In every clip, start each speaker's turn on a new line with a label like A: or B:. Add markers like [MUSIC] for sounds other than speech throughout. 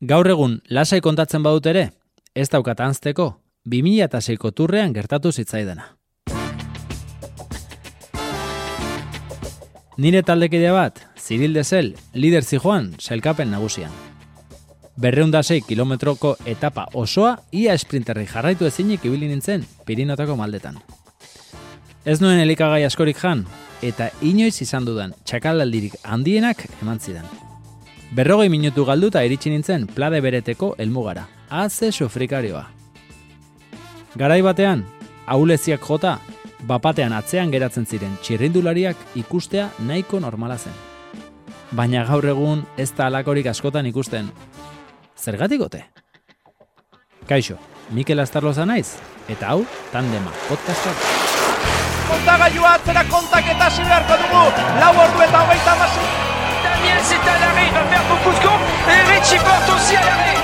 A: Gaur egun lasai kontatzen badut ere, ez daukat anzteko, 2006ko turrean gertatu zitzaidana. Nire taldekide bat, Ziril Dezel, lider zijoan, selkapen nagusian. Berreundasei kilometroko etapa osoa, ia esprinterri jarraitu ezinik ibili nintzen, pirinotako maldetan. Ez nuen elikagai askorik jan, eta inoiz izan dudan txakalaldirik handienak eman zidan. Berrogei minutu galduta iritsi nintzen plade bereteko helmugara, haze sofrikarioa. Garai batean, auleziak jota, bapatean atzean geratzen ziren txirrindulariak ikustea nahiko normala zen. Baina gaur egun ez da alakorik askotan ikusten. Zergatik gote? Kaixo, Mikel Astarloza naiz, eta hau, tandema, podcastak.
B: Kontagailua atzera kontak eta hasi beharko dugu, lau ordu eta hogeita masi.
C: C'est à l'arrêt, il va faire beaucoup de comptes et Richie Porte aussi à l'arrêt.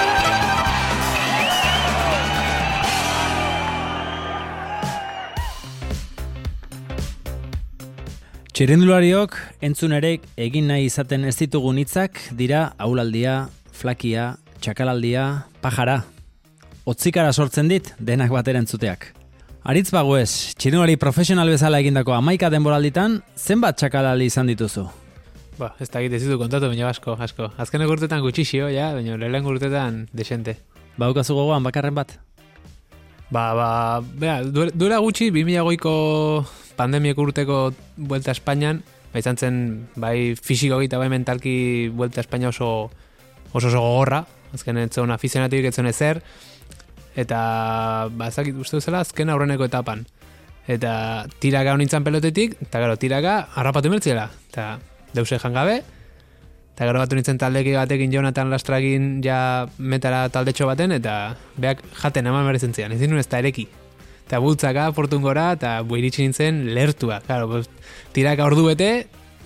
A: Txirrindulariok entzun ere egin nahi izaten ez ditugun hitzak dira aulaldia, flakia, txakalaldia, pajara. Otzikara sortzen dit denak batera entzuteak. Aritz bagoez, txirrindulari profesional bezala egindako amaika denboralditan, zenbat txakalaldi izan dituzu?
D: Ba, ez da egite zitu kontatu, baina asko, asko. Azkenek urtetan gutxixio, ja, baina lehen urtetan desente.
A: Baukazu gogoan bakarren bat?
D: Ba, ba, bea, du- duela gutxi, 2008ko pandemiek urteko Vuelta a Espainian, ba, izan zen, bai fisiko eta bai mentalki Vuelta a España oso oso oso gogorra, azken ez zuen afizionatik ez zuen ezer, eta, ba, ezakit uste duzela, azken aurreneko etapan. Eta tiraka hau nintzen pelotetik, eta gero, tiraka harrapatu mertziela, eta deuse jangabe, eta gero batu nintzen taldeki batekin Jonathan Lastragin ja metara taldetxo baten, eta beak jaten eman behar izan zian, ezin nuen ez da ereki. Eta bultzaka, portun gora, eta bu iritsi nintzen lertua. Claro, pues, tiraka ordu bete,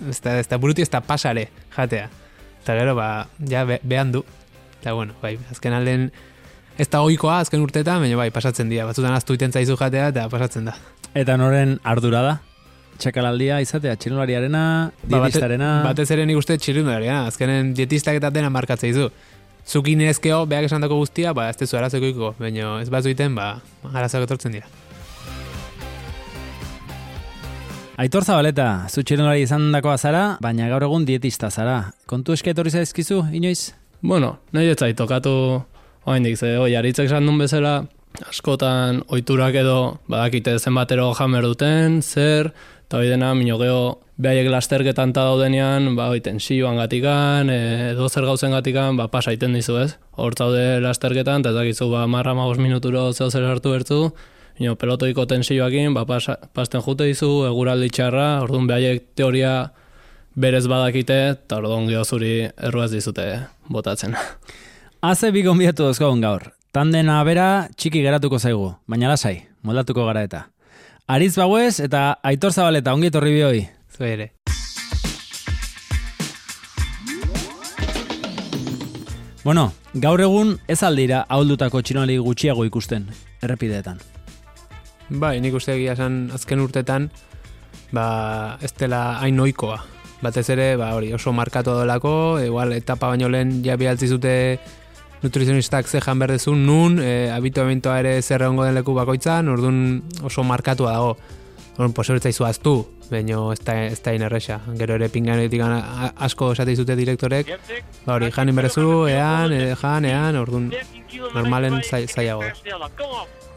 D: ez da, ez da buruti ez da pasare jatea. Eta gero, ba, ja be, behan du. Eta bueno, bai, azken alden ez da oikoa azken urtetan, baina bai, pasatzen dira. Batzutan aztu iten zaizu jatea, eta pasatzen da.
A: Eta noren ardura da? Txakalaldia izatea, txirrindulariarena,
D: Ba, bate-
A: dietistarena...
D: batez ere nik uste txirrindularia, azkenen dietistak eta dena markatzea izu. Zukin ezkeo, beak esan dako guztia, ba, ez tezu arazokoiko, baina ez bat zuiten, ba, arazoak etortzen dira.
A: Aitor Zabaleta, zu txirrindulari izan dakoa zara, baina gaur egun dietista zara. Kontu eske etorri zaizkizu, inoiz?
E: Bueno, nahi ez zait tokatu oaindik, ze oi, aritzek esan duen bezala, askotan oiturak edo badakite zenbatero jamer duten, zer, eta hori dena, mino geho, behaiek lasterketan ta daudenean, ba, hoi, tensioan gatikan, e, edo zer gauzen gatikan, ba, pasa iten dizu ez. Hor zaude lasterketan, eta ez dakizu, ba, marra magos minuturo zeo zer hartu bertu, Ino, pelotoiko tensioakin, ba, pasa, pasten jute dizu, eguraldi txarra, orduan behaiek teoria berez badakite, eta orduan geho zuri erruaz dizute botatzen.
A: Haze bi gonbidatu dozkogun gaur. Tandena bera txiki geratuko zaigu, baina lasai, moldatuko gara eta. Aritz Baguez eta Aitor Zabaleta, ongi etorri bihoi.
D: Zu ere.
A: Bueno, gaur egun ez aldira hauldutako txinoli gutxiago ikusten, errepideetan.
D: Bai, nik uste egia esan azken urtetan, ba, ez dela hain ohikoa. Batez ere, ba, hori oso markatu dolako, igual etapa baino lehen ja bialtzi zute nutrizionistak ze jan behar dezun, nun, e, habituamentoa ere zer egongo den leku bakoitzan, orduan oso markatua dago. Orduan, posoretzaizu aztu, baino ez da, ez da inerresa. Gero ere pinganetik a- asko esate zute direktorek, ba hori, janin berezu, ean, e, jan, ean, orduan, normalen zai- zailago da.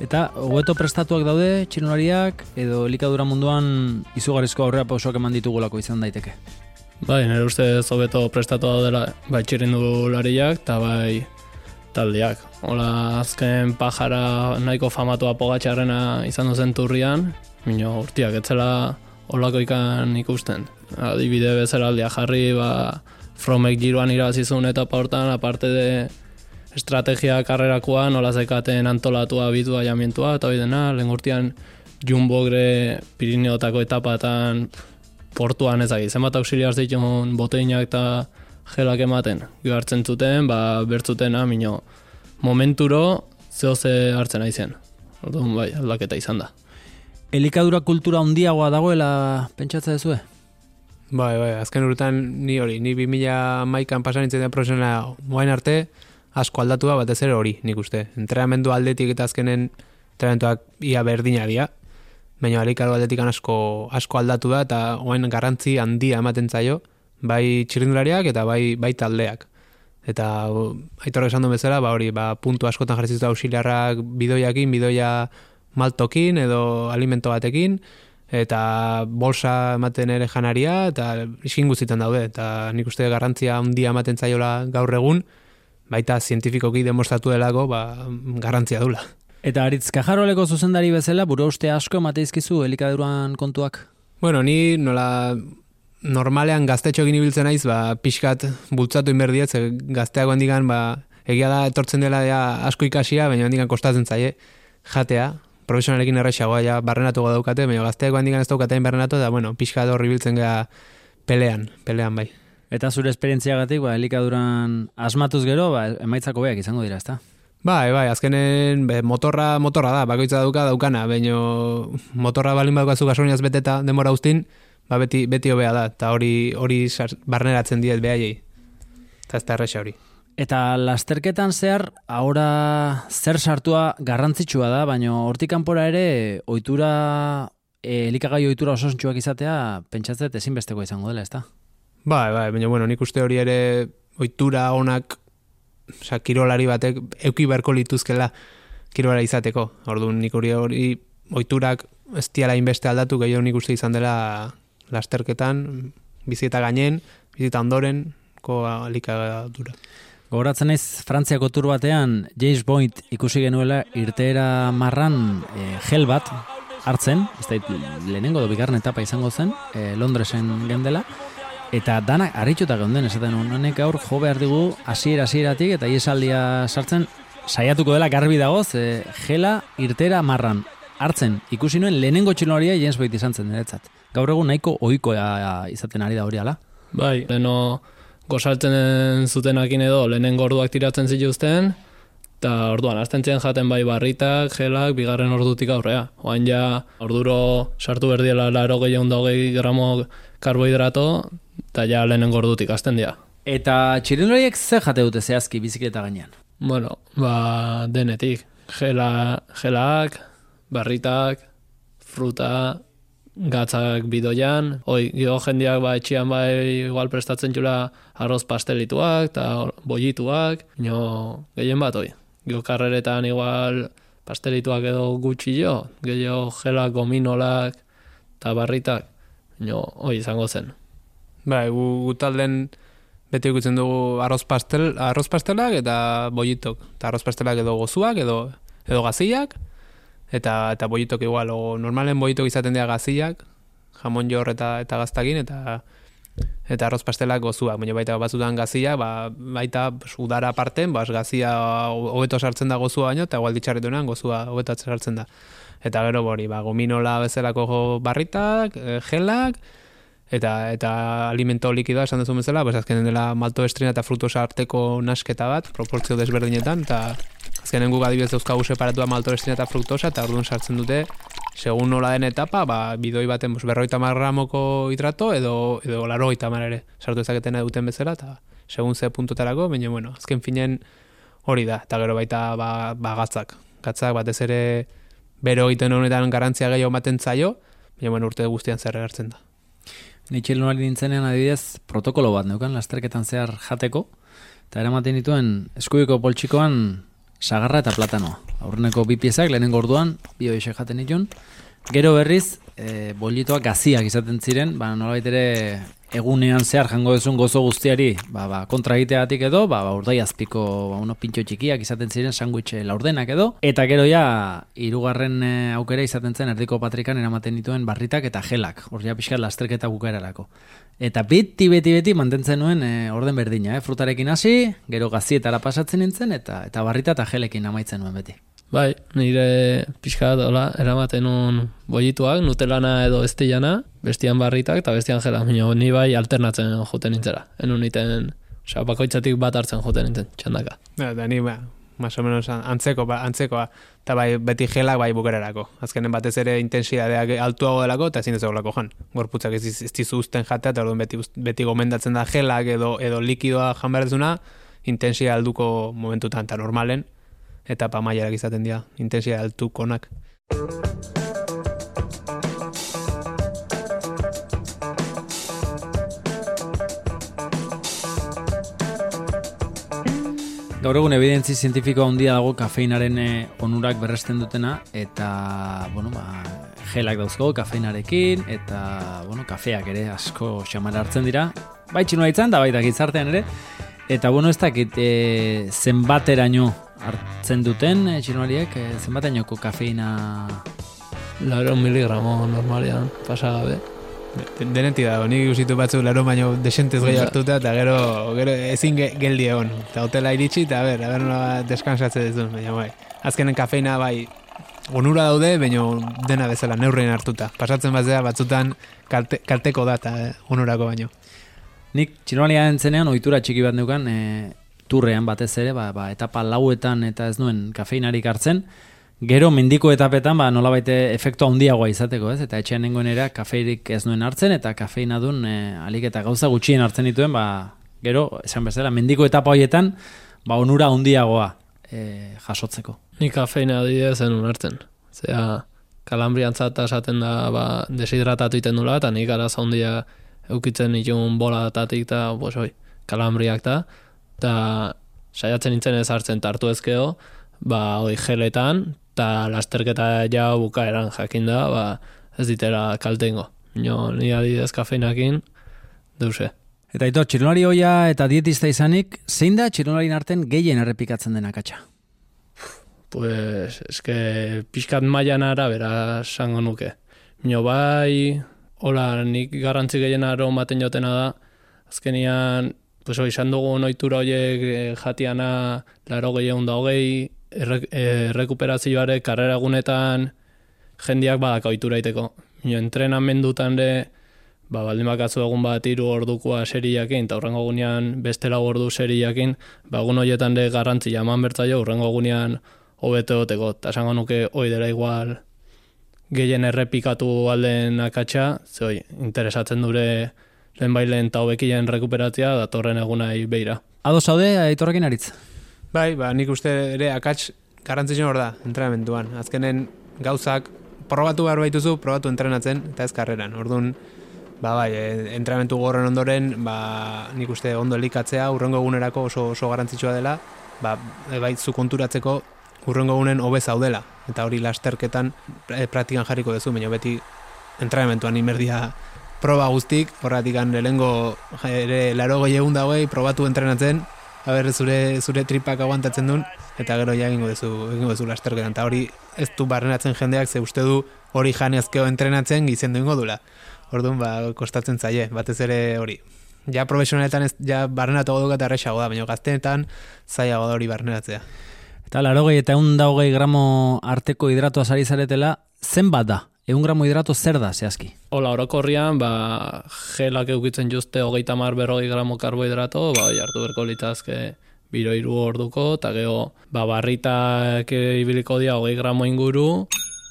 A: Eta hobeto prestatuak daude txinolariak edo elikadura munduan izugarrizko aurrera pausoak eman ditugulako izan daiteke.
E: Bai, nire uste zobeto prestatu daudela bai txirrindulariak eta bai taldeak. Hola, azken pajara nahiko famatua pogatxarrena izan duzen turrian, mino urtiak etzela holako ikan ikusten. Adibide bezala aldia jarri, ba, Fromek giroan irabazizun etapa hortan, aparte de estrategia karrerakoa, nola zekaten antolatua bitua jamientua, eta hori dena, lehen urtean Jumbo gre Pirineotako etapatan portuan ezagik, zenbat auxiliar ditun boteinak eta gelak ematen. Gero hartzen zuten, ba, bertzutena, mino, momenturo zeo ze hartzen aizen. Orduan, bai, aldaketa izan da.
A: Elikadura kultura handiagoa dagoela pentsatza dezue?
D: Bai, bai, azken urtean ni hori, ni 2000 maikan pasan nintzen da profesionala moain arte, asko aldatu da batez ere hori, nik uste. Entrenamendu aldetik eta azkenen entrenamenduak ia berdina dira, baina alikaro aldetik asko, asko aldatu da eta oain garrantzi handia ematen zaio, bai txirrindulariak eta bai, bai taldeak. Eta o, aitorrek esan duen bezala, ba hori, ba, puntu askotan jarri zitu auxiliarrak bidoiakin, bidoia maltokin edo alimento batekin, eta bolsa ematen ere janaria, eta iskin guztietan daude, eta nik uste garrantzia handia ematen zaiola gaur egun, baita zientifikoki demostratu delako, ba, garrantzia dula.
A: Eta aritz kajaroleko zuzendari bezala, buru uste asko emateizkizu elikaduran kontuak?
D: Bueno, ni nola normalean gaztetxo egin ibiltzen naiz, ba, pixkat bultzatu inberdiet, ze gazteago handigan, ba, egia da etortzen dela ja, asko ikasia, baina handigan kostatzen zaie jatea, profesionalekin errexagoa ja barrenatu daukate, baina gazteago handigan ez daukatein barrenatu, da, bueno, pixkat horri biltzen gara pelean, pelean bai.
A: Eta zure esperientziagatik, ba, elikaduran asmatuz gero, ba, emaitzako beak izango dira, ezta?
D: Bai, bai, azkenen be, motorra, motorra da, bakoitza dauka daukana, baina motorra balin badukazu gasolinaz beteta demora ustin, ba beti, beti hobea da, eta hori hori barneratzen diet behaiei. Eta ez da erresa hori.
A: Eta lasterketan zehar, ahora zer sartua garrantzitsua da, baina hortik kanpora ere ohitura e, elikagai ohitura osasuntsuak izatea pentsatzet ezinbesteko izango dela, ezta?
D: Bai, bai, baina bueno, nik uste hori ere ohitura onak, osea, kirolari batek euki beharko lituzkela kirolara izateko. Orduan nik hori hori ohiturak ez diala inbeste aldatu gehiago nik uste izan dela lasterketan, bizita gainen, bizita ondoren, ko alikadura.
A: Gogoratzen naiz Frantziako tur batean James Bond ikusi genuela irteera marran e, gel bat hartzen, ez da lehenengo edo bigarren etapa izango zen, e, Londresen gendela, eta danak harrituta geunden, esaten honek gaur jo behar digu hasiera hasieratik eta iesaldia sartzen saiatuko dela garbi dagoz, e, gela irtera marran hartzen ikusi nuen lehenengo txilonaria James Bond izan zen niretzat. Gaur egun nahiko ohikoa izaten ari da hori ala.
E: Bai, leno gozaltzen zutenakin edo lehenengo orduak tiratzen zituzten, eta orduan, azten ziren jaten bai barritak, gelak, bigarren ordutik aurrea. Oain ja, orduro sartu berdiela laro gehiago da hogei gramo karbohidrato, eta ja lehenengo ordutik azten dira.
A: Eta txirindulariek zer jate dute zehazki bizikleta gainean?
E: Bueno, ba, denetik. Gela, gelak, barritak, fruta, gatzak bidoian, hoi, gio jendiak ba, etxian bai igual prestatzen jula arroz pastelituak eta bollituak, no, gehien bat hoi. Gio karreretan igual pastelituak edo gutxi jo, gehiago gelak, gominolak eta barritak, no, hoi izango zen.
D: Bai, gu, gu talden beti ikutzen dugu arroz pastel, arroz pastelak eta bollitok. Eta arroz pastelak edo gozuak edo edo gaziak eta eta bollitok igual o normalen bollitok izaten dira gaziak, jamon jor eta eta gaztakin eta eta arroz pastelak gozuak, baina baita batzutan gazia, ba, baita udara parten, bas, gazia hobeto sartzen da gozua baino, eta igual ditxarretunean gozua hobeto sartzen da. Eta gero hori, ba, gominola bezalako barritak, eh, gelak, eta eta alimento likidoa esan duzu bezala, pues azkenen dela maltoestrina eta frutosa arteko nasketa bat, proportzio desberdinetan, eta azkenen guk adibidez dauzkagu separatua maltoestrina eta fruktosa, eta orduan sartzen dute, segun nola den etapa, ba, bidoi baten pues, berroita gramoko hidrato, edo, edo laro ere sartu ezaketena duten bezala, eta segun ze puntotarako, baina bueno, azken finen hori da, eta gero baita ba, ba gatzak. Gatzak batez ere bero egiten honetan garantzia gehiago ematen zaio, baina bueno, urte guztian zer hartzen da.
A: Ni txilonari nintzenean adibidez protokolo bat neukan lasterketan zehar jateko, eta eramaten dituen eskubiko poltsikoan sagarra eta platanoa. Aurreneko bi piezak, lehenengo orduan, bi hoxe jaten ditun. Gero berriz, e, bolitoak gaziak izaten ziren, ba, nolabait ere egunean zehar jango duzun gozo guztiari ba, ba, kontra egiteagatik edo, ba, ba, urdai azpiko ba, uno pintxo txikiak izaten ziren sandwich laurdenak edo, eta gero ja hirugarren e, aukera izaten zen erdiko patrikan eramaten dituen barritak eta gelak, hor ja pixkat lasterketa bukaerarako. Eta beti, beti, beti mantentzen nuen e, orden berdina, eh? frutarekin hasi, gero gazietara pasatzen nintzen, eta eta barrita eta gelekin amaitzen nuen beti.
E: Bai, nire pixka hola, eramaten un bollituak, nutelana edo estillana, bestian barritak eta bestian jela. Mino, ni bai alternatzen joten nintzera. Enun niten, osea, bakoitzatik bat hartzen joten nintzen, txandaka.
D: Ja, da ni ba, más o menos antzeko, ba, antzekoa, eta bai beti gelak bai bukerarako. Azkenen batez ere intensidadeak altuago delako eta ezin ezagolako jan. Gorputzak ez, ez dizu usten jatea, eta orduan beti, beti gomendatzen da gelak edo, edo likidoa jan behar duzuna, intensia alduko momentutan eta normalen, eta pamaiarak izaten dira, intensia altukonak.
A: Gaur egun evidentzi zientifiko handia dago kafeinaren eh, onurak berresten dutena eta bueno, ba, gelak dauzko kafeinarekin eta bueno, kafeak ere asko xamar hartzen dira. Bai txinua itzan da baita gizartean ere. Eta bueno, ez dakit e, zenbateraino hartzen duten e, txinuariek, e, zenbaterainoko kafeina...
E: Laro miligramo normalian, pasagabe.
D: Denetik dago, nik ikusitu batzu laro baino desentez gehi hartuta, eta gero, gero ezin ge, geldi egon. Eta hotela iritsi, eta ber, aber nola descansatze duzu, baina bai. Azkenen kafeina bai, onura daude, baina dena bezala, neurrein hartuta. Pasatzen bazea batzutan kalte, kalteko data, eh, onurako baino.
A: Nik txinualia entzenean, ohitura txiki bat neukan, e, turrean batez ere, ba, ba, etapa lauetan eta ez nuen kafeinarik hartzen, Gero mendiko etapetan ba nolabait efektu handiagoa izateko, ez? Eta etxean nengoen era kafeirik ez nuen hartzen eta kafeina dun e, alik eta gauza gutxien hartzen dituen, ba gero esan bezala mendiko etapa hoietan ba onura handiagoa e, jasotzeko.
E: Ni kafeina adibidez zen hartzen. Zea kalambriantzat esaten da ba deshidratatu iten dula eta nik arazo handia eukitzen ditun bolatatik eta pues hoi, kalambriak da eta saiatzen nintzen ez hartzen tartu ezkeo, ba hoi geletan eta lasterketa ja bukaeran jakin da, ba, ez ditera kaltengo. Nio, ni adidez kafeinakin, deuse.
A: Eta ito, txirulari hoia eta dietista izanik, zein da txirularin arten gehien errepikatzen dena katxa?
E: Pues, eske, pixkat maian arabera sango nuke. Nio bai, hola, nik garrantzi gehien aro maten jotena da, azkenian, pues, izan dugu noitura horiek eh, jatiana laro gehien da hogei, errekuperazioare karrera gunetan jendiak badaka oitura iteko. Nio, entrenamendutan de, ba, baldin bakatzu egun bat iru ordukoa seriakin, eta horrengo gunean beste lau ordu seriakin, ba, egun horietan de garrantzi jaman bertzaio, horrengo gunean hobeto goteko. Eta esango nuke, oi dela igual, gehien errepikatu alden akatsa, zoi, interesatzen dure lehen bailen eta hobekien rekuperatzea, datorren egunai beira.
A: Ado zaude, aitorrekin aritz?
D: Bai, ba, nik uste ere akats garrantzitsu hor da, entrenamentuan. Azkenen gauzak probatu behar baituzu, probatu entrenatzen, eta ez karreran. Orduan, ba, bai, e, entrenamentu gorren ondoren, ba, nik uste ondo elikatzea, urrengo egunerako oso, oso garrantzitsua dela, ba, e, bai, zu konturatzeko urrengo egunen hobe zaudela. Eta hori lasterketan e, praktikan jarriko duzu, baina beti entrenamentuan imerdia proba guztik, horretik lehengo ere laro goi egun dagoei, probatu entrenatzen, haber zure zure tripak aguantatzen duen eta gero ja egingo duzu egingo duzu lasterketan eta hori ez du barrenatzen jendeak ze uste du hori janezkeo entrenatzen gizendu ingo dula. Orduan ba kostatzen zaie batez ere hori. Ja profesionaletan ez ja barrenatu godu eta erresago da, baina gaztenetan zaiago da hori barrenatzea.
A: Eta 80 eta 120 gramo arteko hidratua sari zaretela zenbat da? Egun gramo hidrato zer da, zehazki?
E: Ola, orokorrian, ba, gelak eukitzen juste hogeita mar berrogei gramo karbohidrato, ba, jartu berko litazke biro iru orduko, eta geho, ba, barritak ibiliko dia hogei gramo inguru,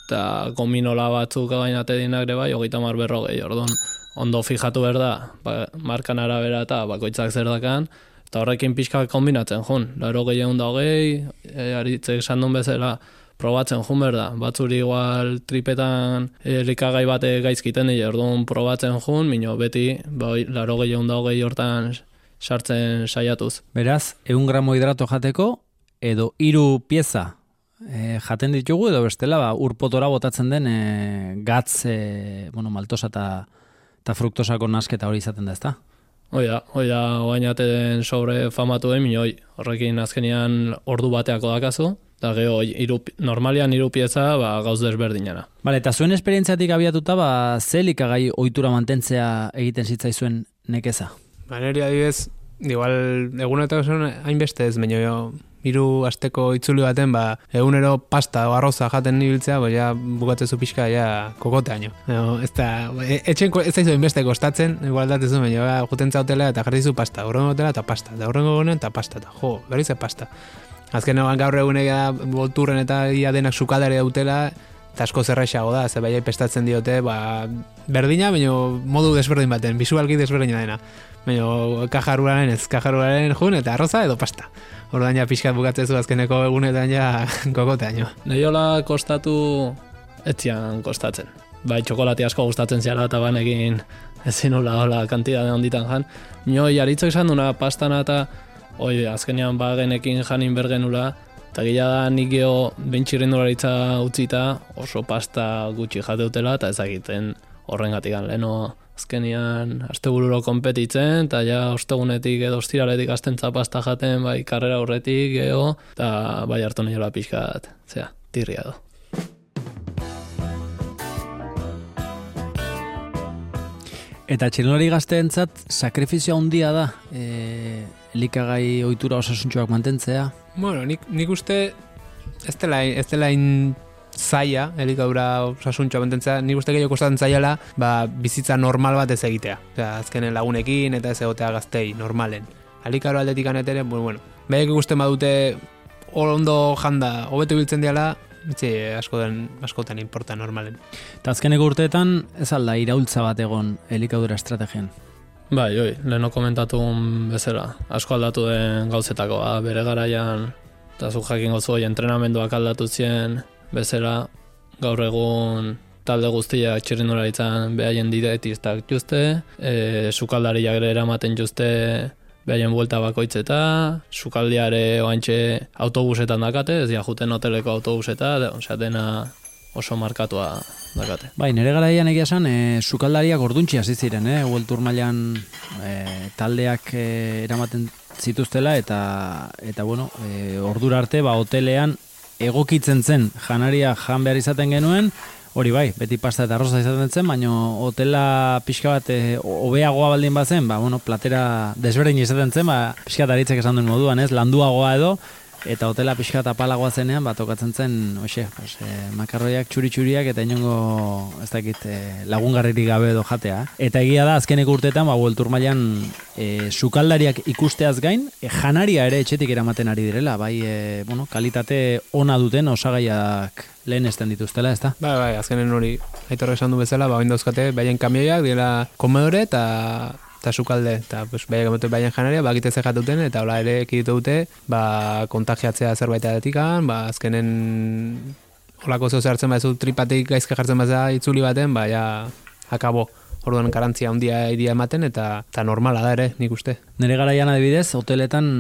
E: eta gominola batzuk gainate dinak ere bai, hogeita mar berrogei, orduan, ondo fijatu behar da, ba, markan arabera eta bakoitzak zer dakan, eta horrekin pixka kombinatzen, jun, laro gehi egun da hogei, e, aritzek sandun bezala, probatzen jun da. Batzuri igual tripetan elikagai bate gaizkiten dira, orduan probatzen jun, mino beti, bai, laro gehi da hogei hortan sartzen saiatuz.
A: Beraz, egun gramo hidrato jateko, edo hiru pieza e, jaten ditugu, edo bestela, ba, urpotora botatzen den e, gatz, e, bueno, maltosa eta fruktosako nasketa hori izaten da, ezta?
E: Oida, oida, oainaten sobre famatu egin, horrekin azkenian ordu bateako dakazu, eta geho, iru, normalian hiru pieza ba, gauz desberdinara.
A: Bale, eta zuen esperientziatik abiatuta, ba, ze likagai ohitura mantentzea egiten zitzaizuen nekeza?
D: Ba, nire adibez, igual, egunetak zuen hainbeste ez, baina jo, hiru asteko itzuli baten, ba, egunero pasta o arroza jaten nibiltzea, ba, ja, bukatzezu pixka, ja, kokoteaino. No, ez da, e, etxen, ez da inbeste kostatzen, igual datezu, baina, ba, juten zautela eta jarri pasta, horrengo hotela eta pasta, eta horrengo gonen eta pasta, eta jo, berriz pasta. Azken gaur egun ega bolturren eta ia denak sukadare dautela, eta asko zerrexago da, ze bai pestatzen diote, ba, berdina, baina modu desberdin baten, visualki desberdina dena. Baina kajaruraren ez, kajaruraren jun eta arroza edo pasta. Orduan ja pixkat bukatzen zu azkeneko egunetan ja [LAUGHS] kokotean jo.
E: Neiola kostatu etzian kostatzen. Bai, txokolati asko gustatzen ziala eta banekin ezin hola hola kantidade handitan jan. Nio, jaritzak esan duna pastana eta oi, azkenean bagenekin janin bergenula, eta gila da nik geho bentxirrendularitza utzita oso pasta gutxi jateutela eta ezagiten horrengatik leno azkenian astebururo konpetitzen eta ja ostegunetik edo ostiraletik astentza pasta jaten bai karrera horretik geho eta bai hartu niola pixkat, zera, tirria do.
A: Eta txirrendulari gazteentzat sakrifizio handia da, e, elikagai ohitura osasuntxoak mantentzea.
D: Bueno, nik, nik uste ez dela, ez dela in zaila, elikadura osasuntxoa mantentzea, nik uste gehiago kostatzen zaiala, ba, bizitza normal bat ez egitea. Osea, azkenen lagunekin eta ez egotea gaztei, normalen. Alikaro aldetik anetere, bueno, bueno. Behek ikusten badute ondo janda, hobetu biltzen diala, Etxe, askotan, askotan importa normalen.
A: Eta azkeneko urteetan ez alda iraultza bat egon elikadura estrategian.
E: Bai, oi, leheno komentatu bezala, asko aldatu den gauzetakoa, bere garaian, eta zu jakin gozu hoi entrenamenduak aldatu zien, bezala, gaur egun talde guztia txirrindularitzan behaien didetistak juzte, e, sukaldariak ere eramaten juzte behaien buelta bakoitzeta, sukaldiare oantxe autobusetan dakate, ez dia juten hoteleko autobuseta, osea dena oso markatua dakate.
A: Bai, nire garaian egia esan, e, sukaldariak orduntxi hasi ziren, eh? Ueltur mailan e, taldeak e, eramaten zituztela eta eta bueno, e, ordura arte ba hotelean egokitzen zen janaria jan behar izaten genuen, Hori bai, beti pasta eta arroza izaten zen, baina hotela pixka bat e, obeagoa baldin bazen, ba, bueno, platera desberdin izaten zen, ba, pixka aritzek esan duen moduan, ez, landuagoa edo, eta hotela pixka eta palagoa zenean, bat tokatzen zen, oxe, pues, e, makarroiak txuri-txuriak eta inongo, ez dakit, e, lagungarririk gabe edo jatea. Eta egia da, azkeneko urteetan, ba, bueltur mailan, e, sukaldariak ikusteaz gain, e, janaria ere etxetik eramaten ari direla, bai, e, bueno, kalitate ona duten osagaiak lehen esten dituztela, ez da?
D: Bai, bai, azkenen hori, aitorre esan du bezala, ba, dauzkate, baien kamioiak, dira komedore eta eta sukalde, eta pues, baiak emote baien janaria, bakite ze jatuten, eta hola ere ekiditu dute, ba, kontagiatzea zerbait adetikan, ba, azkenen holako zeu zertzen baizu tripatik gaizke jartzen baza itzuli baten, ba, ja, akabo orduan garantzia handia idia ematen, eta, eta normala da ere, nik uste.
A: Nere garaian adibidez, hoteletan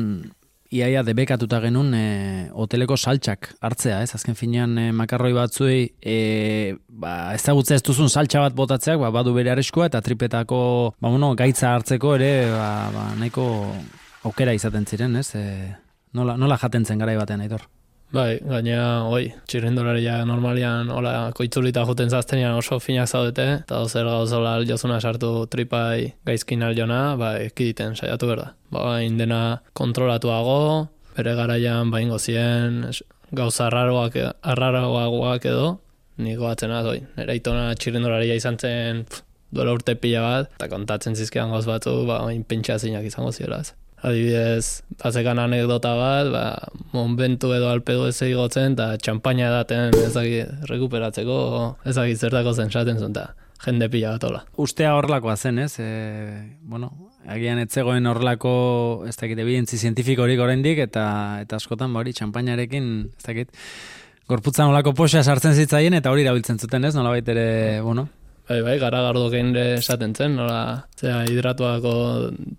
A: iaia debekatuta genuen e, hoteleko saltxak hartzea, ez? Azken finean e, makarroi batzuei e, ba, ezagutza ez duzun saltxa bat botatzeak, ba, badu bere areskua eta tripetako ba, bueno, gaitza hartzeko ere ba, ba, nahiko aukera izaten ziren, ez? E, nola, nola jaten zen garai batean, aitor?
E: Bai, gaina, oi, txirrendolaria normalian, hola, koitzulita joten zaztenean oso finak zaudete, eta dozer gauzola aljozuna sartu tripai gaizkin aljona, ba, ekiditen saiatu berda. Ba, indena kontrolatuago, bere garaian bain gozien, gauza arraroak, arraroagoak edo, niko batzen oi, nera itona txirrendolaria izan zen, pff, duela urte pila bat, eta kontatzen zizkean gauz batzu, ba, pentsa zinak izango ziela adibidez, bazekan anekdota bat, ba, monbentu edo alpedo ez egigotzen, eta txampaina edaten ezagi rekuperatzeko, ezagi zertako zen saten zuen, jende pila bat hola.
A: Ustea horrelakoa zen, ez? E, bueno, agian etzegoen horrelako, ez dakit, evidentzi zientifikorik oraindik eta eta askotan, ba hori, txampainarekin, ez dakit, gorputzan olako posa sartzen zitzaien, eta hori erabiltzen zuten, ez? Nola baitere, bueno,
E: Bai, bai, gara gardo esaten zen, nola, zera, hidratuako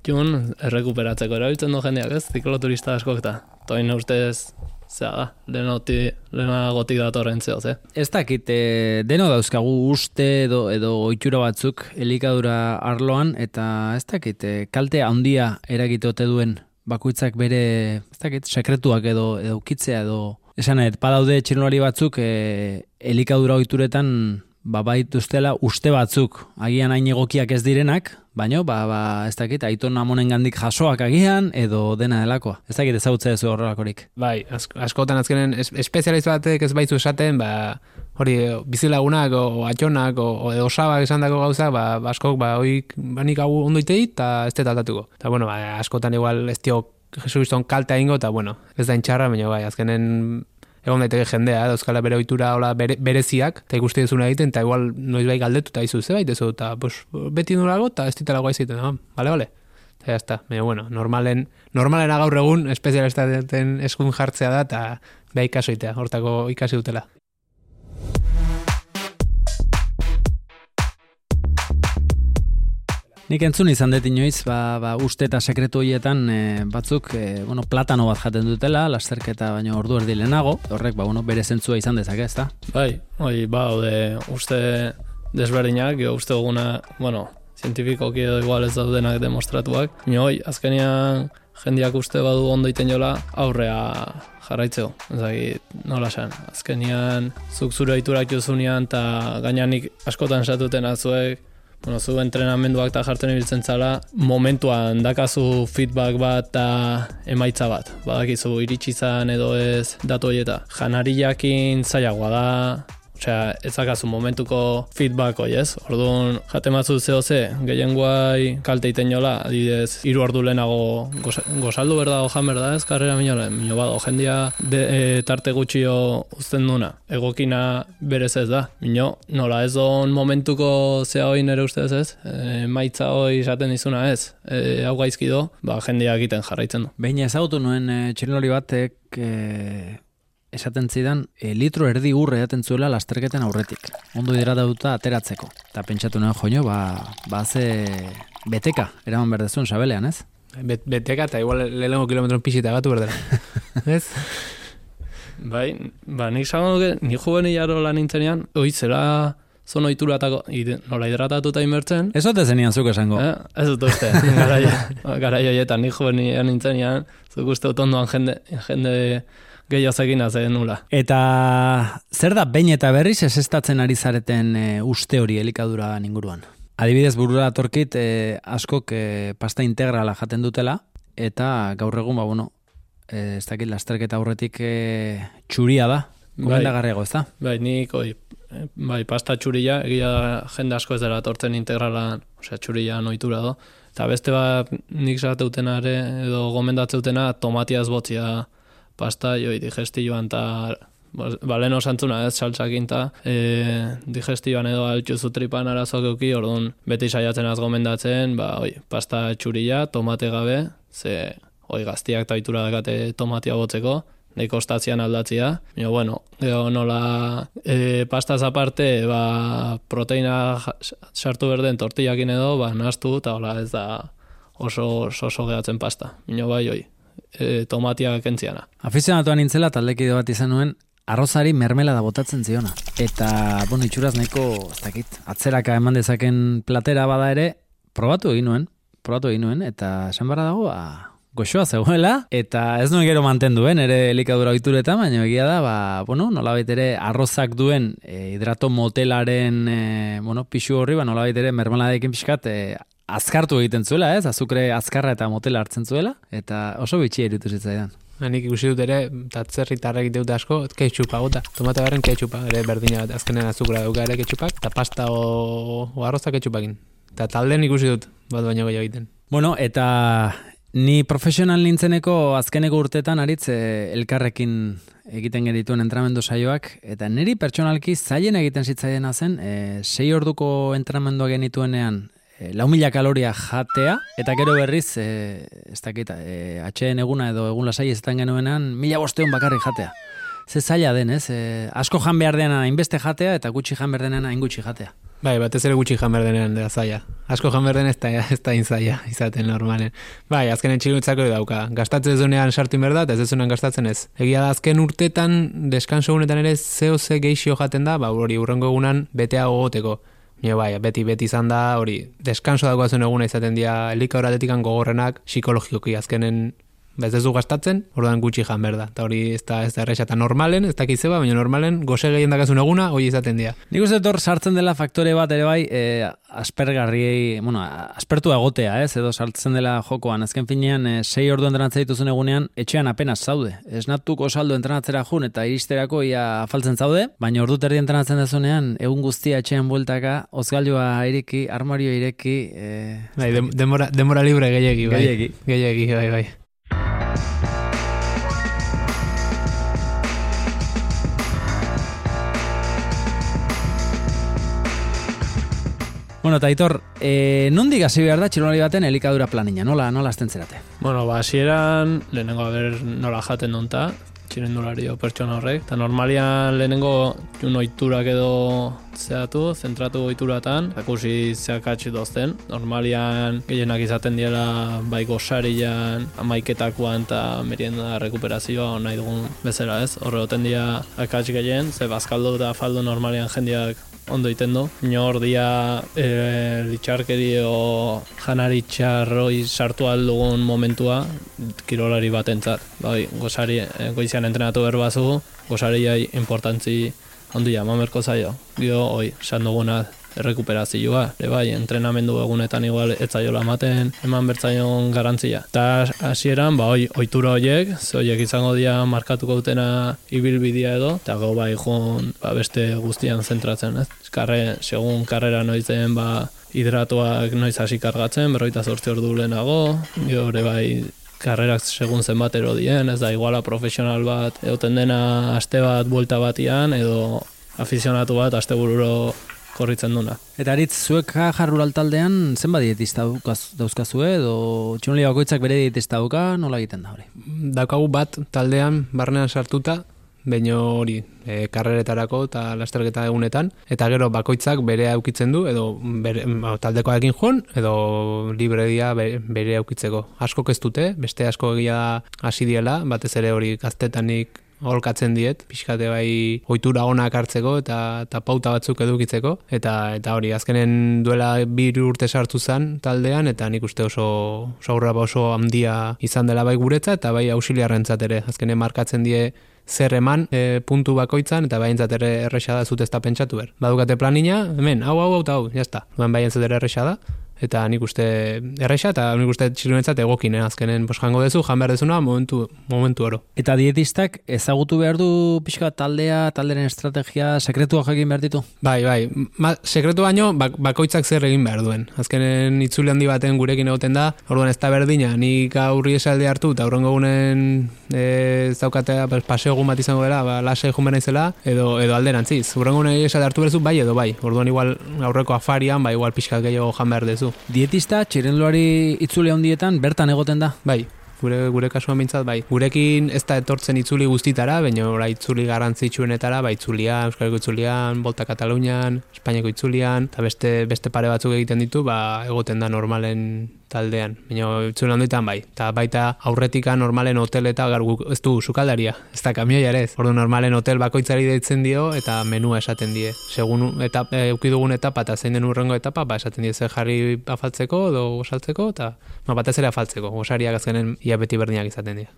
E: jun, errekuperatzeko erabiltzen du jendeak, ez? Zikloturista asko eta, toin ustez, zera da, lenoti, lenagotik datorren zeo, ze?
A: Ez dakit, e, deno dauzkagu uste edo, edo oitxura batzuk elikadura arloan, eta ez dakit, e, kalte handia eragitote duen bakoitzak bere, ez dakit, sekretuak edo, edo kitzea edo, esan edo, padaude txirnolari batzuk e, elikadura oituretan ba baituztela uste batzuk agian hain egokiak ez direnak, baino ba, ba ez dakit aiton amonen gandik jasoak agian edo dena delakoa. Ez dakit ezagutze ez horrelakorik.
D: Bai, askotan azkenen es, espezializ batek ez baitzu esaten, ba hori bizilagunak o atxonak o, edo sabak esan dako gauza, ba, ba askok ba hoik banik hau ondo iteit eta ez tetatuko. Eta bueno, ba, askotan igual ez dio Jesu kalte ingo eta bueno, ez da intxarra, baina bai, azkenen egon daiteke jendea, dauzkala bere ohitura hola bere, bereziak, eta ikuste duzuna egiten, eta igual noiz bai galdetu, eta izu, zebait ez eta pues, beti nulago, eta ez ditelago egiten, no? bale, bale. Eta jazta, baina, bueno, normalen, normalen gaur egun, espezialistaten eskun jartzea da, eta beha ikasoitea, hortako ikasi dutela.
A: Nik entzun izan dut inoiz, ba, ba, uste eta sekretu horietan e, batzuk, e, bueno, platano bat jaten dutela, lasterketa baino ordu erdi lehenago, horrek, ba, bueno, bere zentzua izan dezake, ezta?
E: Bai, oi, ba, ode, uste desberdinak, jo, uste duguna, bueno, zientifikoki edo igual ez daudenak demostratuak. Ni hoi, azkenian jendiak uste badu ondo iten jola, aurrea jarraitzeo. Ezagit, nola esan. Azkenian, zuk zure aiturak jozunean, eta gainanik askotan esatuten azuek, bueno, zu entrenamenduak eta jartzen ibiltzen zala, momentuan dakazu feedback bat eta emaitza bat. Badakizu iritsi zan edo ez datu horieta. Janari jakin zailagoa da, Osea, ezakazu momentuko feedback hoi ez. Orduan, jate matzu zeo ze, gehien guai kalte iten jola, adibidez, iru ordu lehenago gozaldu berda o jan berda ez, karrera minole, mino bado, jendia de, e, tarte gutxio uzten duna, egokina berez ez da. Mino, nola ez don momentuko zea hoi nere ustez ez, e, maitza hoi esaten izuna ez, e, hau gaizki do, ba, jendia egiten jarraitzen du.
A: Behin ezagutu nuen e, txirlori batek e, esaten zidan e, litro erdi urre edaten zuela lasterketen aurretik. Ondo hidratatuta ateratzeko. Eta pentsatu nuen joño, ba, ba ze beteka, eraman berdezun sabelean, ez?
D: Bet, beteka eta igual lehenko kilometron pixita gatu berdera. [LAUGHS] ez?
E: Bai, ba, nik zago duke, nik jaro lan nintzenean, oi, zera zon oituratako, nola hidratatuta inbertzen.
A: Ez ote zenian zuk esango.
E: Eh? Ez dut uste, [LAUGHS] gara joietan, nik jubeni nintzenean, zuk uste otondoan jende, jende gehiago azen nula.
A: Eta zer da bain eta berriz esestatzen ari zareten e, uste hori elikadura inguruan? Adibidez burura atorkit e, askok e, pasta integrala jaten dutela eta gaur egun ba bueno, e, ez dakit lasterketa aurretik e, txuria da. Gomendagarriago, ez da?
E: Bai, nik oi, bai, pasta txuria, egia jende asko ez dela tortzen integralan, osea, txuria noitura do. Eta beste bat nik zateutena ere, edo gomendatzeutena tomatiaz botzia pasta joi digestioan eta baleno santzuna ez saltzakin eta e, digestioan edo altxuzu tripan arazoak euki, orduan beti saiatzen az gomendatzen, ba, oi, pasta txurila, tomate gabe, ze oi, gaztiak eta itura dakate tomatia botzeko, nahi kostatzian aldatzia. Baina, bueno, edo nola e, pastaz aparte, ba, proteina sartu berden tortillakin edo, ba, nastu, eta hola ez da oso, oso, oso gehatzen pasta. Baina, bai, oi, e, tomatia kentziana.
A: Afizionatuan nintzela taldekide bat izan nuen, arrozari mermela da botatzen ziona. Eta, bueno, itxuraz neko, ez dakit, atzeraka eman dezaken platera bada ere, probatu egin nuen, probatu egin nuen, eta esan barra dago, a, goxoa zegoela, eta ez nuen gero mantenduen, ere elikadura oituretan, baina egia da, ba, bueno, nolabait ere arrozak duen e, hidrato motelaren, e, bueno, pixu horri, ba, nolabait ere mermeladekin pixkat, e, azkartu egiten zuela, ez? Azukre azkarra eta motela hartzen zuela, eta oso bitxi eritu zitzaidan.
D: Nik ikusi dut ere, tatzerri tarra egite dut asko, ketxupa gota. Tomate barren ketxupa, ere berdina bat, azkenen azukra dauka ere ketxupak, eta pasta o, o arroza ketxupakin. Eta talden ikusi dut, bat baino gehiago egiten.
A: Bueno, eta ni profesional nintzeneko azkeneko urtetan aritz elkarrekin egiten genituen entramendu saioak, eta niri pertsonalki zaien egiten zitzaiena zen, e, sei orduko entramendua genituenean e, lau mila kaloria jatea, eta gero berriz, e, ez dakit, e, atxeen eguna edo egun lasai ez genuenan, mila bosteun bakarrik jatea. Ze zaila den, ez? E, asko jan behar dena inbeste jatea, eta gutxi jan behar dena ingutxi jatea.
D: Bai, batez ere gutxi jan behar denean da zaila. Asko jan behar ez da, ez da inzaia, izaten normalen. Bai, azkenen txilutzako dauka. Gastatzen zunean sartu inberda, eta ez zunean gastatzen ez. Egia da, azken urtetan, deskanso gunetan ere, zeo ze geixio jaten da, ba, hori urrengo egunan betea gogoteko. Nio bai, beti beti izan da, hori, deskanso dagoazen eguna izaten dira elika horatetikan gogorrenak psikologikoki azkenen Ba, ez du gastatzen, orduan gutxi jan berda. Eta hori ez da, ez da erresa, eta normalen, ez dakiz zeba, baina normalen, goze gehien dakazun eguna, hori izaten dira.
A: Nik uste dut sartzen dela faktore bat ere bai, e, aspergarriei, bueno, aspertu agotea, ez, edo sartzen dela jokoan. Azken finean, e, sei ordu entrenatzea dituzun egunean, etxean apenas zaude. Ez natuko saldo entrenatzera jun, eta iristerako ia afaltzen zaude, baina ordu terdi entrenatzen dezunean, egun guztia etxean bueltaka, ozgailua ireki, armario ireki... E,
D: bai, demora, demora libre gehiagi, bai. Gehiagi. Gehiagi, bai, bai.
A: Bueno, eta Aitor, e, nondik hasi behar da txirolari baten elikadura planina? Nola, nola azten zerate?
E: Bueno, ba, hasieran lehenengo haber nola jaten donta, txirendulari o pertsona horrek. Eta normalian lehenengo jun oiturak edo zeatu, zentratu oituratan, akusi zeakatsi dozten. Normalian gehienak izaten diela bai gosarian, amaiketakoan eta merienda rekuperazioa nahi dugun bezala ez. Horre oten dira akats gehien, ze bazkaldu eta faldu normalian jendeak ondo iten du. Inor dia e, litxarkeri o janari txarroi sartu aldugun momentua kirolari batentzat. Bai, gozari, e, goizian entrenatu berbazu, gozari jai importantzi ondia, mamerko zaio. Gio, oi, esan duguna errekuperazioa, ere bai, entrenamendu egunetan igual etzaiola ematen, eman bertzaion garantzia. Ta hasieran, ba, oi, oitura hoiek, ze hoiek izango dira markatuko dutena ibilbidea edo, eta go bai jun, ba, beste guztian zentratzen, ez? Karre, segun karrera noizen, ba, hidratuak noiz hasi kargatzen, berroita zortzi ordu lehenago, ere bai karrerak segun zenbat dien, ez da iguala profesional bat, egoten dena aste bat, buelta batian, edo afizionatu bat, aste bururo korritzen duna.
A: Eta aritz, zuek jarrural taldean zenba dietista dauzkazue edo txunoli bakoitzak bere dietista dauka, nola egiten da hori?
D: Daukagu bat taldean barnean sartuta, baino hori e, karreretarako eta lasterketa egunetan, eta gero bakoitzak bere aukitzen du, edo bere, ba, taldekoarekin joan, edo libre dia bere aukitzeko. Asko ez dute, beste asko egia hasi diela, batez ere hori gaztetanik holkatzen diet, pixkate bai ohitura onak hartzeko eta, eta pauta batzuk edukitzeko, eta eta hori, azkenen duela bir urte sartu zen taldean, eta nik uste oso, oso aurra oso handia izan dela bai guretza, eta bai ausiliarrentzat ere, azkenen markatzen die zer eman e, puntu bakoitzan eta baintzat ere erresa da zut ez da pentsatu ber. Badukate planina, hemen, hau, hau, hau, hau, jazta. Duen baintzat ere erresa da eta nik uste erresa eta nik uste txilunetzat egokine eh? azkenen bos jango dezu, jan behar dezuna momentu, momentu oro.
A: Eta dietistak ezagutu behar du pixka taldea, talderen estrategia, sekretua jakin behar ditu?
D: Bai, bai, Ma, sekretu baino bakoitzak zer egin behar duen. Azkenen itzule handi baten gurekin egoten da, orduan ez da berdina, nik aurri esalde hartu eta aurrengo gunen e, zaukatea paseo egun bat izango dela, ba, lasa egun izela, edo, edo alderantziz. Urrengo gunen esalde hartu berzu, bai edo bai. Orduan igual aurreko afarian, bai igual pixka gehiago jan behar dezu.
A: Dietista, txirenloari itzule handietan, bertan egoten da?
D: Bai, gure gure kasuan mintzat bai. Gurekin ez da etortzen itzuli guztitara, baina ora itzuli garrantzitsuenetara, bai itzulia, Euskaleko itzulian, Volta Katalunian, Espainiako itzulian, eta beste, beste pare batzuk egiten ditu, ba, egoten da normalen taldean. Baina itzule handitan bai. Eta baita aurretika normalen hotel eta gargu ez du sukaldaria. Ez da kamioia ere. Ordu normalen hotel bakoitzari deitzen dio eta menua esaten die. Segun eta e, dugun etapa eta zein den urrengo etapa, ba esaten die ze jarri afaltzeko edo osaltzeko eta ba, batez ere afaltzeko. Osariak azkenen ia beti berdinak izaten dira.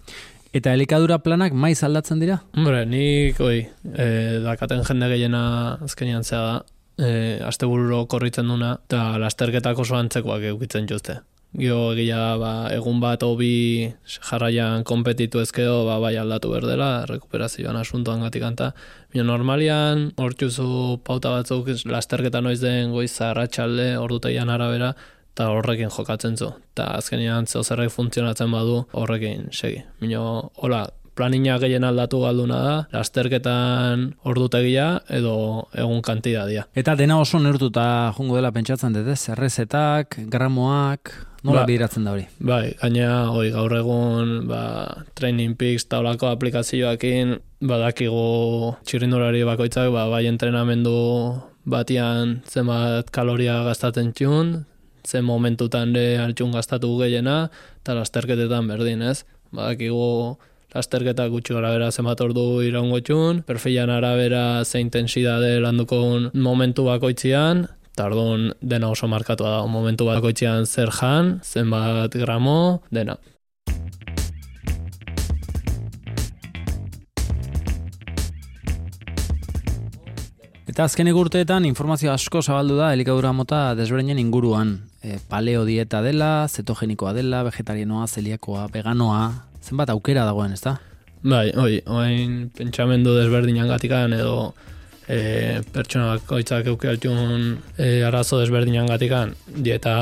A: Eta elikadura planak maiz aldatzen dira?
E: Hombre, nik, oi, e, dakaten jende gehiena azkenean zea da, e, aste korritzen duna, eta lasterketako oso antzekoak eukitzen jozte. Gio egia ba, egun bat hobi jarraian kompetitu ezkeo ba, bai aldatu berdela, rekuperazioan asuntoan gatik anta. Mio normalian, hortzuzu pauta batzuk lasterketa noiz den goiz arratsalde orduteian arabera, eta horrekin jokatzen zu. Eta azkenean zeo zerrek funtzionatzen badu horrekin segi. Mino, hola, planina gehien aldatu galduna da, lasterketan ordutegia edo egun kantidadia.
A: Eta dena oso neurtuta jungo dela pentsatzen dut, ez? Errezetak, gramoak, nola ba, bideratzen da hori?
E: Bai, gaina hori gaur egun ba, Training Peaks taulako aplikazioakin badakigu txirrindulari bakoitzak ba, bai entrenamendu batian zenbat kaloria gastatzen txun, zen momentutan de altxun gastatu gehiena, eta lasterketetan berdin, ez? Badakigu lasterketa gutxi gara bera zenbat ordu iraungo txun, perfilan arabera ze intensidade landuko momentu bakoitzian, tardun dena oso markatu da, momentu bakoitzian zer jan, zenbat gramo, dena.
A: Eta azken urteetan informazio asko zabaldu da elikadura mota desberdinen inguruan. E, paleo dieta dela, zetogenikoa dela, vegetarianoa, zeliakoa, veganoa, zenbat aukera dagoen, ez da?
E: Bai, oi, oain pentsamendu desberdinan gatikan edo e, pertsona bakoitzak euke altun e, arazo desberdinan gatikan dieta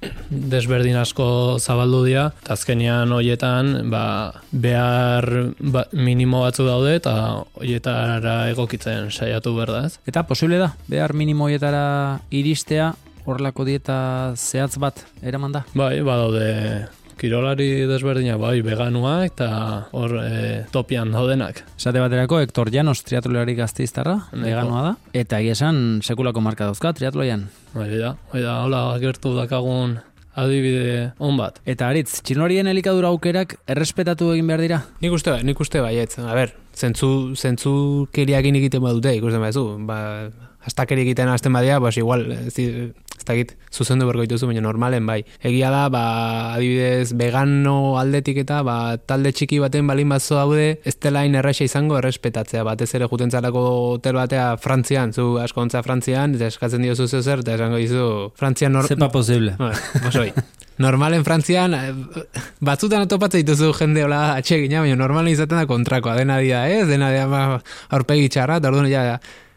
E: [CLEARS THROAT] desberdin asko zabaldu dira, eta azkenian hoietan ba, behar ba, minimo batzu daude eta hoietara egokitzen saiatu berdaz.
A: Eta posible da, behar minimo hoietara iristea horrelako dieta zehatz bat eraman da?
E: Bai, badaude kirolari desberdinak, bai, veganuak eta hor e, topian daudenak.
A: Esate baterako, Hector Llanos triatlolari gazteiztarra, veganoa da, eta egia esan sekulako marka dauzka triatloian.
E: Bai, da, bai da, hola, gertu dakagun adibide on bat.
A: Eta aritz, txilorien elikadura aukerak errespetatu egin behar dira?
D: Nik uste, bai, nik uste baietz. A ber, zentzu, zentzu keriakin egiten badute, ikusten baizu. Ba, astakeri egiten hasten badia, pues igual, ez, di- ez dakit, zuzendu berko dituzu, baina normalen bai. Egia da, ba, adibidez, vegano aldetik eta, ba, talde txiki baten balin batzo daude, ez dela hain erraixa izango errespetatzea, batez ere juten zarako hotel batea Frantzian, zu asko ontza Frantzian, eta eskatzen diozu zeu zer, eta esango dizu, Frantzian nor...
A: Zepa posible.
D: Bosoi. Normalen Frantzian, eh, batzutan atopatzen dituzu jende hola atsegina, baina normalen izaten da kontrakoa, dena dia, ez? Dena dia ba, aurpegi txarra, eta orduan ja,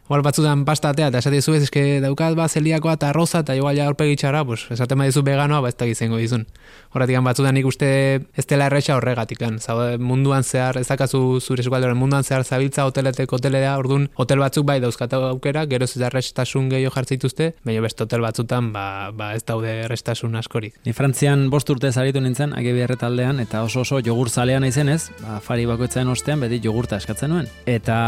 D: igual batzutan pastatea, eta esaten dizu ez, eske daukat ba zeliakoa eta arroza, eta igual ja aurpegi txarra, pues, esaten badizu veganoa, ba ez da izango dizun. Horretik batzutan nik uste ez dela erretxa horregatik. Zaude, munduan zehar, ez dakazu zure eskualdoren munduan zehar zabiltza hoteletek hotelera, orduan hotel batzuk bai dauzkat aukera, gero ez errestasun gehiago jartzeituzte, baina beste hotel batzutan ba, ba ez daude errestasun askorik.
A: Ni Frantzian bost urte zaritu nintzen, agebiarre taldean, eta oso oso jogur zalean naizenez, ba, fari bakoitzaren ostean beti jogurta eskatzen nuen. Eta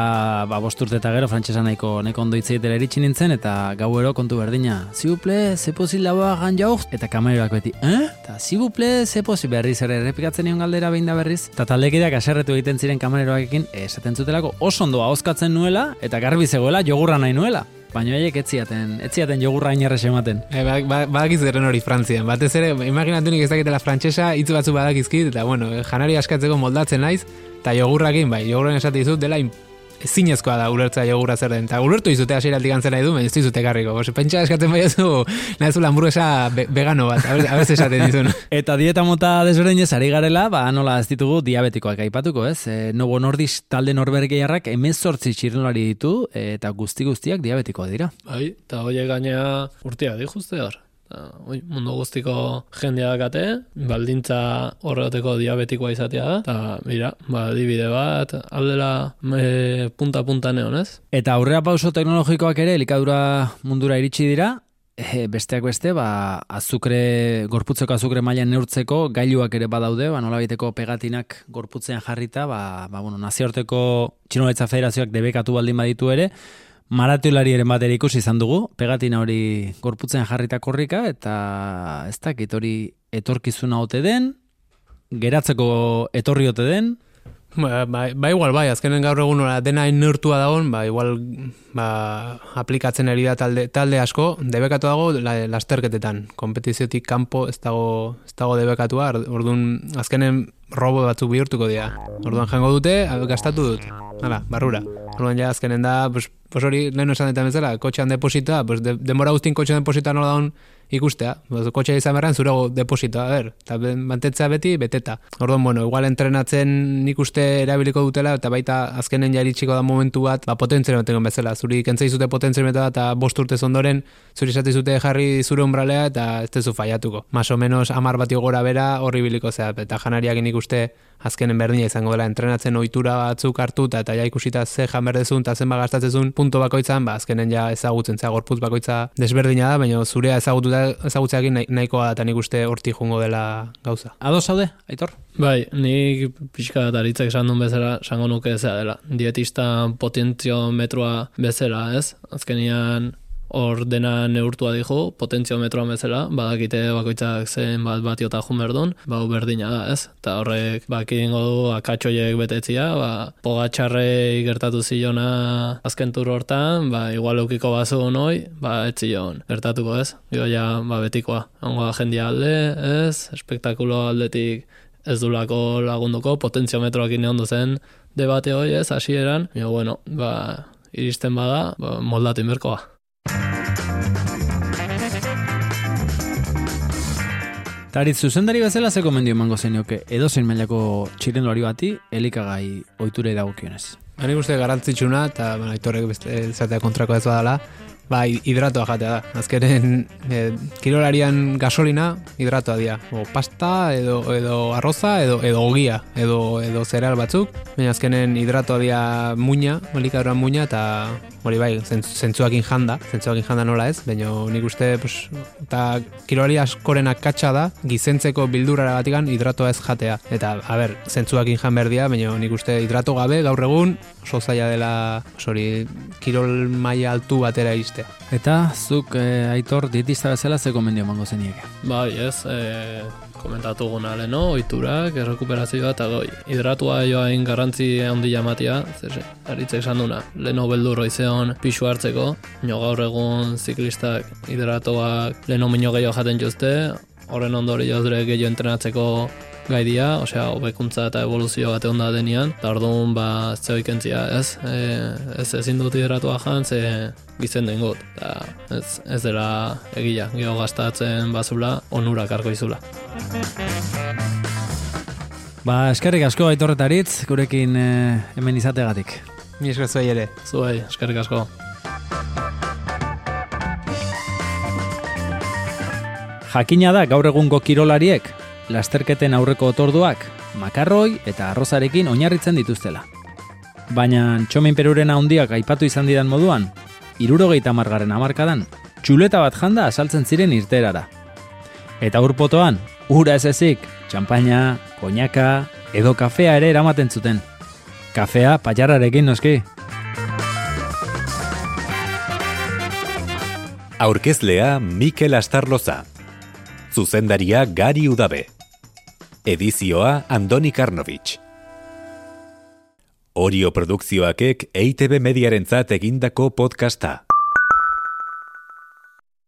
A: ba, bost urte eta gero frantsesa nahiko, nahiko ondo itzeitera iritsi nintzen, eta gauero kontu berdina. Zibuple, ze posil laboa gan jauz? Eta kameroak beti, eh? Eta zibuple, ze posil berriz ere errepikatzen nion galdera behin da berriz. Eta taldekideak aserretu egiten ziren kameroakekin, esaten zutelako oso ondo ahoskatzen nuela, eta garbi zegoela jogurra nahi nuela. Baina haiek ez ziaten, ez ziaten jogurra inerrez ematen.
D: E, ba, ba, badakiz geren hori Frantzian. Batez ere, imaginatu nik ez dakitela frantsesa hitz batzu badakizkit, eta bueno, janari askatzeko moldatzen naiz, eta jogurrakin, bai, jogurren esate dizut, dela ezinezkoa da ulertza jogurra zer den. Eta ulertu dizute hasieratik antzera nahi du, baina ez dizute karriko. Bose, pentsa eskatzen baiazu, nahi zu hamburguesa be, vegano bat, a ver, a ver ze esaten dizun. [LAUGHS]
A: Eta dieta mota desberdinez ari garela, ba nola ez ditugu diabetikoak aipatuko, ez? E, Novo Nordisk talde norbergeiarrak emezortzi txirrelari ditu, e, eta guzti guztiak diabetikoak dira.
E: Bai, eta horiek gainea urtia di juste hor. Oi, mundu guztiko jendea dakate, baldintza horreteko diabetikoa izatea da, eta mira, ba, adibide bat, aldela e, punta-punta neon, ez?
A: Eta aurrera pauso teknologikoak ere elikadura mundura iritsi dira, e, besteak beste, ba, azukre, gorputzeko azukre mailan neurtzeko gailuak ere badaude, ba, nola pegatinak gorputzean jarrita, ba, ba, bueno, naziorteko txinoletza federazioak debekatu baldin baditu ere, maratiolariaren bat ere ikusi izan dugu, pegatina hori gorputzen jarrita korrika, eta ez dakit hori etorkizuna ote den, geratzeko etorri ote den,
D: Ba, ba, ba igual bai, azkenen gaur egun ora dena neurtua dagoen, ba igual ba, aplikatzen ari da talde, talde asko, debekatu dago la, lasterketetan, kompetiziotik kanpo ez dago, ez dago debekatua, orduan azkenen robo batzuk bihurtuko dira. Orduan jango dute, gastatu dut. Hala, barrura. Orduan ja azkenen da, pues, pues hori lehen esan ditan bezala, kotxean deposita, pues de, demora guztien kotxean deposita nola daun ikustea. Pues, kotxea izan berran zure deposita, a ber, eta mantetzea beti beteta. Orduan, bueno, igual entrenatzen nik uste erabiliko dutela, eta baita azkenen jaritsiko da momentu bat, ba, potentziometroen bezala. Zuri kentzei zute potentziometroa eta bost urtez ondoren, zuri esate zute jarri zure umbralea eta ez tezu faiatuko. Más o menos amar bati gora bera horri biliko zea, eta janariak nik uste azkenen berdina izango dela entrenatzen ohitura batzuk hartuta eta ja ikusita ze jan berdezun eta zenba gastatzezun punto bakoitzan, ba azkenen ja ezagutzen zea gorputz bakoitza desberdina da, baina zurea ezagututa ezagutzeakin nahi- nahikoa da eta nik uste hortik jungo dela gauza.
A: ados zaude, Aitor?
E: Bai, nik pixka bat aritzek esan duen bezala, esango nuke zea dela. Dietista potentziometroa bezala, ez? Azkenian hor dena neurtua dijo, potentziometroa bezala, badakite bakoitzak zen bat bat jota jun berdun, ba berdina da, ez? Eta horrek bakingo du akatxoiek betetzia, ba, pogatxarrei gertatu zilona azken tur hortan, ba, igual eukiko bazu noi, ba, ez zion, gertatuko ez? Gero ja, ba, betikoa, ongo da jendia alde, ez? Espektakulo aldetik ez dulako lagunduko, potentziometroakin ondo zen debate hoi ez, hasieran, baina bueno, ba, iristen bada, ba, moldatu inberkoa.
A: Tarit, zuzendari bezala ze komendio emango zenioke edozein mailako txirendulari bati elikagai ohiturei dagokionez.
D: Ba, nik uste garantzitsuna, eta bueno, aitorrek beste zatea kontrako ez badala, ba, hi- hidratoa jatea da. Azkenen, e, kirolarian gasolina hidratoa dira. O pasta, edo, edo arroza, edo, edo ogia, edo, edo zereal batzuk. Baina azkenen hidratoa dira muina, elikaduran muina, eta hori bai, zentz- zentzuakin janda, zentzuakin janda nola ez, baina nik uste, pues, eta kirolari askoren akatsa da, gizentzeko bildurara batikan hidratoa ez jatea. Eta, a ber, zentzuakin jan behar dira, baina nik uste hidrato gabe, gaur egun, oso zaila dela, hori, kirol maila altu batera iristea.
A: Eta zuk eh, aitor dietista bezala ze gomendio emango zenieke.
E: Bai, ez, e, komentatu guna leno, oiturak, errekuperazioa eta goi. Hidratua joain garrantzi handia ematia, zer, aritzek esan duna, leno beldur izeon pixu hartzeko, nio gaur egun ziklistak hidratoak leno mino gehiago jaten juzte, horren ondorioz ere gehiago entrenatzeko gai dira, osea, hobekuntza eta evoluzio bat egon da denean, eta orduan, ba, zeo ikentzia, ez? E, ez ezin dut hidratua jan, ze gizen den gut, eta ez, ez dela egia, geho gastatzen bazula, onurak arko izula.
A: Ba, eskerrik asko aitorretaritz, gurekin eh, hemen izategatik.
D: Ni esker zuei ere.
E: Zuei, eskerrik asko.
A: Jakina da gaur egungo kirolariek, lasterketen aurreko otorduak, makarroi eta arrozarekin oinarritzen dituztela. Baina txomin perurena handiak aipatu izan didan moduan, irurogeita margarren amarkadan, txuleta bat janda asaltzen ziren irterara. Eta urpotoan, ura ez ezik, txampaina, koñaka, edo kafea ere eramaten zuten. Kafea patxarrarekin noski.
F: Aurkezlea Mikel Astarloza. Zuzendaria Gari Udabe. Edizioa Andoni Karnovich. Orio produkzioakek EITB mediarentzat egindako podcasta.